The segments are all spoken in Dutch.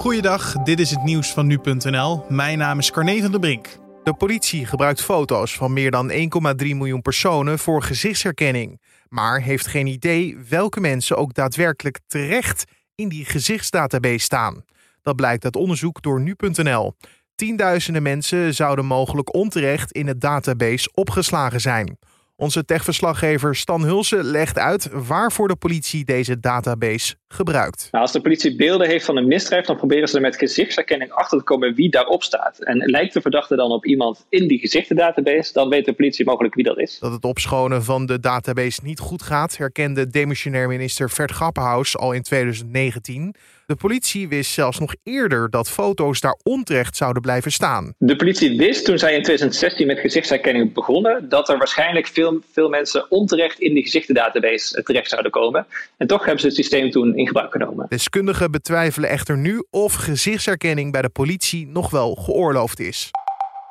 Goeiedag, dit is het nieuws van nu.nl. Mijn naam is Carne van der Brink. De politie gebruikt foto's van meer dan 1,3 miljoen personen voor gezichtsherkenning, maar heeft geen idee welke mensen ook daadwerkelijk terecht in die gezichtsdatabase staan. Dat blijkt uit onderzoek door nu.nl. Tienduizenden mensen zouden mogelijk onterecht in het database opgeslagen zijn. Onze techverslaggever Stan Hulsen legt uit waarvoor de politie deze database gebruikt. Nou, als de politie beelden heeft van een misdrijf, dan proberen ze er met gezichtsherkenning achter te komen wie daarop staat. En lijkt de verdachte dan op iemand in die gezichtendatabase, dan weet de politie mogelijk wie dat is. Dat het opschonen van de database niet goed gaat, herkende demissionair minister Vert Grappenhaus al in 2019. De politie wist zelfs nog eerder dat foto's daar onterecht zouden blijven staan. De politie wist toen zij in 2016 met gezichtsherkenning begonnen dat er waarschijnlijk veel, veel mensen onterecht in die gezichtendatabase terecht zouden komen. En toch hebben ze het systeem toen in gebruik genomen. Deskundigen betwijfelen echter nu of gezichtsherkenning bij de politie nog wel geoorloofd is.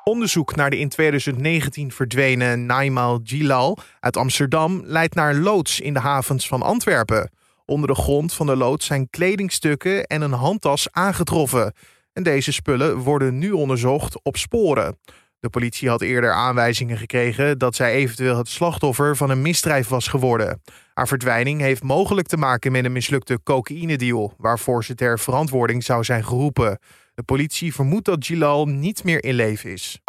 Onderzoek naar de in 2019 verdwenen Naimal Gilal uit Amsterdam leidt naar loods in de havens van Antwerpen. Onder de grond van de loods zijn kledingstukken en een handtas aangetroffen. En deze spullen worden nu onderzocht op sporen. De politie had eerder aanwijzingen gekregen dat zij eventueel het slachtoffer van een misdrijf was geworden. Haar verdwijning heeft mogelijk te maken met een mislukte cocaïnedeal, waarvoor ze ter verantwoording zou zijn geroepen. De politie vermoedt dat Gilal niet meer in leven is.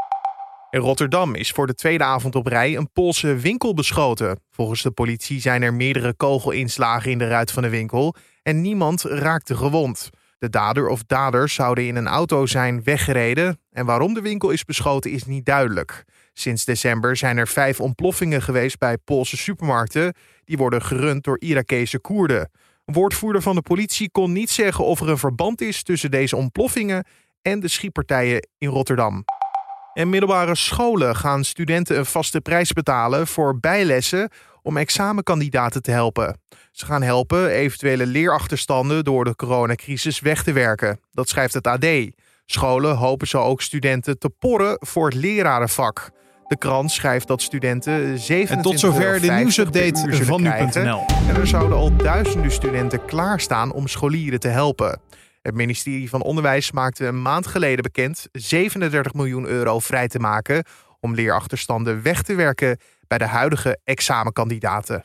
In Rotterdam is voor de tweede avond op rij een Poolse winkel beschoten. Volgens de politie zijn er meerdere kogelinslagen in de ruit van de winkel en niemand raakte gewond. De dader of daders zouden in een auto zijn weggereden en waarom de winkel is beschoten is niet duidelijk. Sinds december zijn er vijf ontploffingen geweest bij Poolse supermarkten. Die worden gerund door Irakese Koerden. Een woordvoerder van de politie kon niet zeggen of er een verband is tussen deze ontploffingen en de schietpartijen in Rotterdam. En middelbare scholen gaan studenten een vaste prijs betalen voor bijlessen om examenkandidaten te helpen. Ze gaan helpen eventuele leerachterstanden door de coronacrisis weg te werken. Dat schrijft het AD. Scholen hopen zo ook studenten te porren voor het lerarenvak. De krant schrijft dat studenten 27 En tot zover de nieuwsupdate van nu.nl. En er zouden al duizenden studenten klaarstaan om scholieren te helpen. Het ministerie van Onderwijs maakte een maand geleden bekend 37 miljoen euro vrij te maken om leerachterstanden weg te werken bij de huidige examenkandidaten.